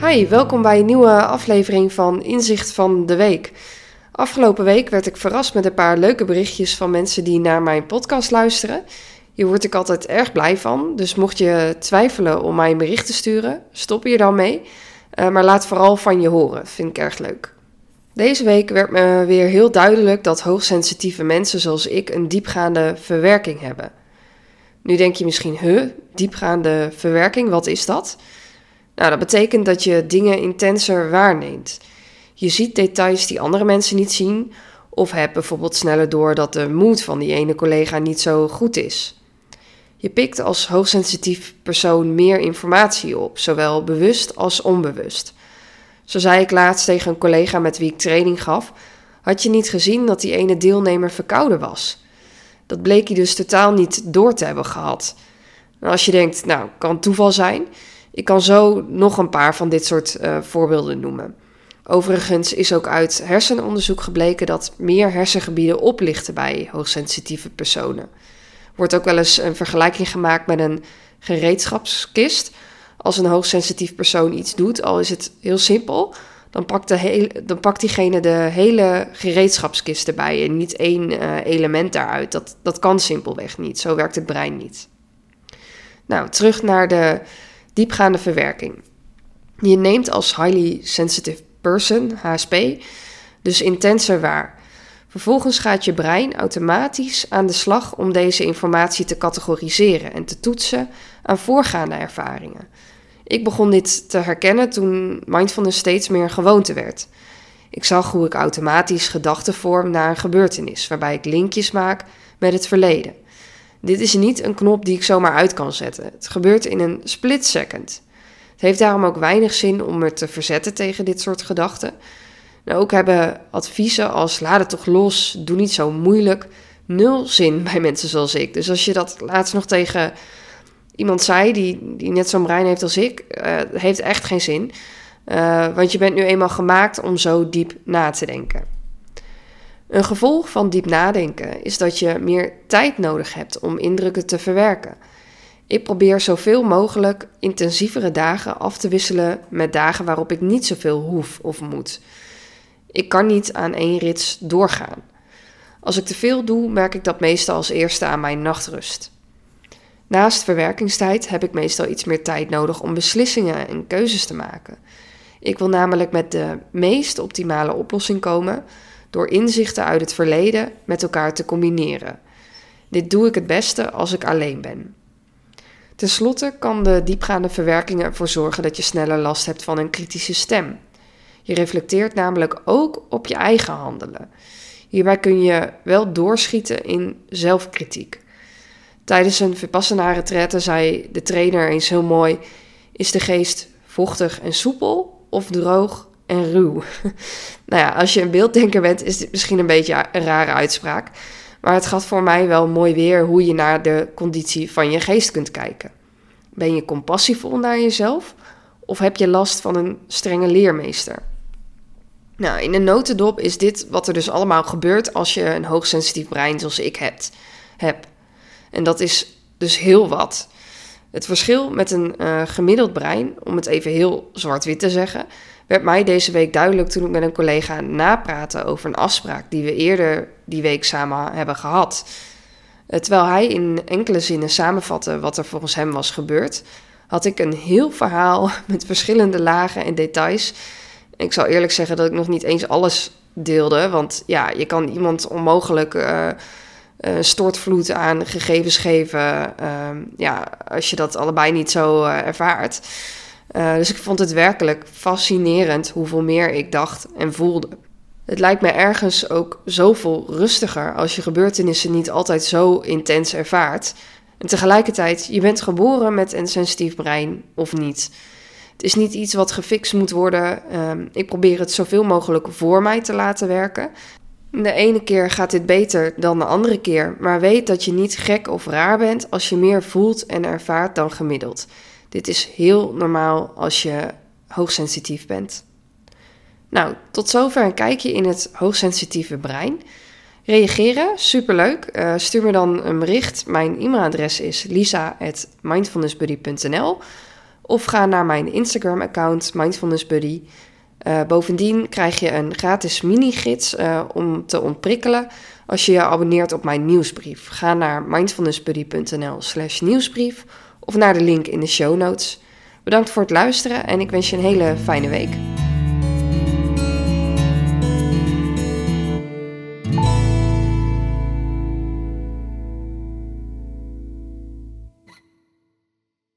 Hi, welkom bij een nieuwe aflevering van Inzicht van de Week. Afgelopen week werd ik verrast met een paar leuke berichtjes van mensen die naar mijn podcast luisteren. Hier word ik altijd erg blij van, dus mocht je twijfelen om mij een bericht te sturen, stop hier dan mee. Uh, maar laat vooral van je horen, vind ik erg leuk. Deze week werd me weer heel duidelijk dat hoogsensitieve mensen zoals ik een diepgaande verwerking hebben. Nu denk je misschien, huh, diepgaande verwerking, wat is dat? Nou, dat betekent dat je dingen intenser waarneemt. Je ziet details die andere mensen niet zien, of hebt bijvoorbeeld sneller door dat de moed van die ene collega niet zo goed is. Je pikt als hoogsensitief persoon meer informatie op, zowel bewust als onbewust. Zo zei ik laatst tegen een collega met wie ik training gaf: Had je niet gezien dat die ene deelnemer verkouden was? Dat bleek hij dus totaal niet door te hebben gehad. En als je denkt, nou, kan toeval zijn. Ik kan zo nog een paar van dit soort uh, voorbeelden noemen. Overigens is ook uit hersenonderzoek gebleken dat meer hersengebieden oplichten bij hoogsensitieve personen. Wordt ook wel eens een vergelijking gemaakt met een gereedschapskist. Als een hoogsensitief persoon iets doet, al is het heel simpel, dan pakt, de hele, dan pakt diegene de hele gereedschapskist erbij en niet één uh, element daaruit. Dat, dat kan simpelweg niet. Zo werkt het brein niet. Nou, terug naar de diepgaande verwerking. Je neemt als highly sensitive person, HSP, dus intenser waar. Vervolgens gaat je brein automatisch aan de slag om deze informatie te categoriseren en te toetsen aan voorgaande ervaringen. Ik begon dit te herkennen toen mindfulness steeds meer gewoonte werd. Ik zag hoe ik automatisch gedachten vorm naar een gebeurtenis, waarbij ik linkjes maak met het verleden. Dit is niet een knop die ik zomaar uit kan zetten. Het gebeurt in een split second. Het heeft daarom ook weinig zin om me te verzetten tegen dit soort gedachten. Nou, ook hebben adviezen als laat het toch los, doe niet zo moeilijk, nul zin bij mensen zoals ik. Dus als je dat laatst nog tegen iemand zei die, die net zo'n brein heeft als ik, uh, heeft echt geen zin. Uh, want je bent nu eenmaal gemaakt om zo diep na te denken. Een gevolg van diep nadenken is dat je meer tijd nodig hebt om indrukken te verwerken. Ik probeer zoveel mogelijk intensievere dagen af te wisselen met dagen waarop ik niet zoveel hoef of moet. Ik kan niet aan één rits doorgaan. Als ik te veel doe, merk ik dat meestal als eerste aan mijn nachtrust. Naast verwerkingstijd heb ik meestal iets meer tijd nodig om beslissingen en keuzes te maken. Ik wil namelijk met de meest optimale oplossing komen door inzichten uit het verleden met elkaar te combineren. Dit doe ik het beste als ik alleen ben. Ten slotte kan de diepgaande verwerking ervoor zorgen dat je sneller last hebt van een kritische stem. Je reflecteert namelijk ook op je eigen handelen. Hierbij kun je wel doorschieten in zelfkritiek. Tijdens een Vipassana retraite zei de trainer eens heel mooi: Is de geest vochtig en soepel of droog en ruw? nou ja, als je een beelddenker bent, is dit misschien een beetje een rare uitspraak. Maar het gaat voor mij wel mooi weer hoe je naar de conditie van je geest kunt kijken. Ben je compassievol naar jezelf of heb je last van een strenge leermeester? Nou, in een notendop is dit wat er dus allemaal gebeurt als je een hoogsensitief brein zoals ik hebt, heb. En dat is dus heel wat. Het verschil met een uh, gemiddeld brein, om het even heel zwart-wit te zeggen, werd mij deze week duidelijk toen ik met een collega napraatte over een afspraak die we eerder die week samen hebben gehad. Eh, terwijl hij in enkele zinnen samenvatte wat er volgens hem was gebeurd, had ik een heel verhaal met verschillende lagen en details. Ik zal eerlijk zeggen dat ik nog niet eens alles deelde, want ja, je kan iemand onmogelijk uh, stortvloed aan gegevens geven, uh, ja, als je dat allebei niet zo ervaart. dus ik vond het werkelijk fascinerend hoeveel meer ik dacht en voelde. Het lijkt me ergens ook zoveel rustiger als je gebeurtenissen niet altijd zo intens ervaart. En tegelijkertijd, je bent geboren met een sensitief brein of niet. Het is niet iets wat gefixt moet worden. Ehm, ik probeer het zoveel mogelijk voor mij te laten werken. De ene keer gaat dit beter dan de andere keer, maar weet dat je niet gek of raar bent als je meer voelt en ervaart dan gemiddeld. Dit is heel normaal als je hoogsensitief bent. Nou, tot zover een kijkje in het hoogsensitieve brein. Reageren, superleuk. Uh, stuur me dan een bericht. Mijn e-mailadres is lisa.mindfulnessbuddy.nl of ga naar mijn Instagram-account mindfulnessbuddy. Uh, bovendien krijg je een gratis mini-gids uh, om te ontprikkelen als je je abonneert op mijn nieuwsbrief. Ga naar mindfulnessbuddy.nl slash nieuwsbrief of naar de link in de show notes. Bedankt voor het luisteren en ik wens je een hele fijne week.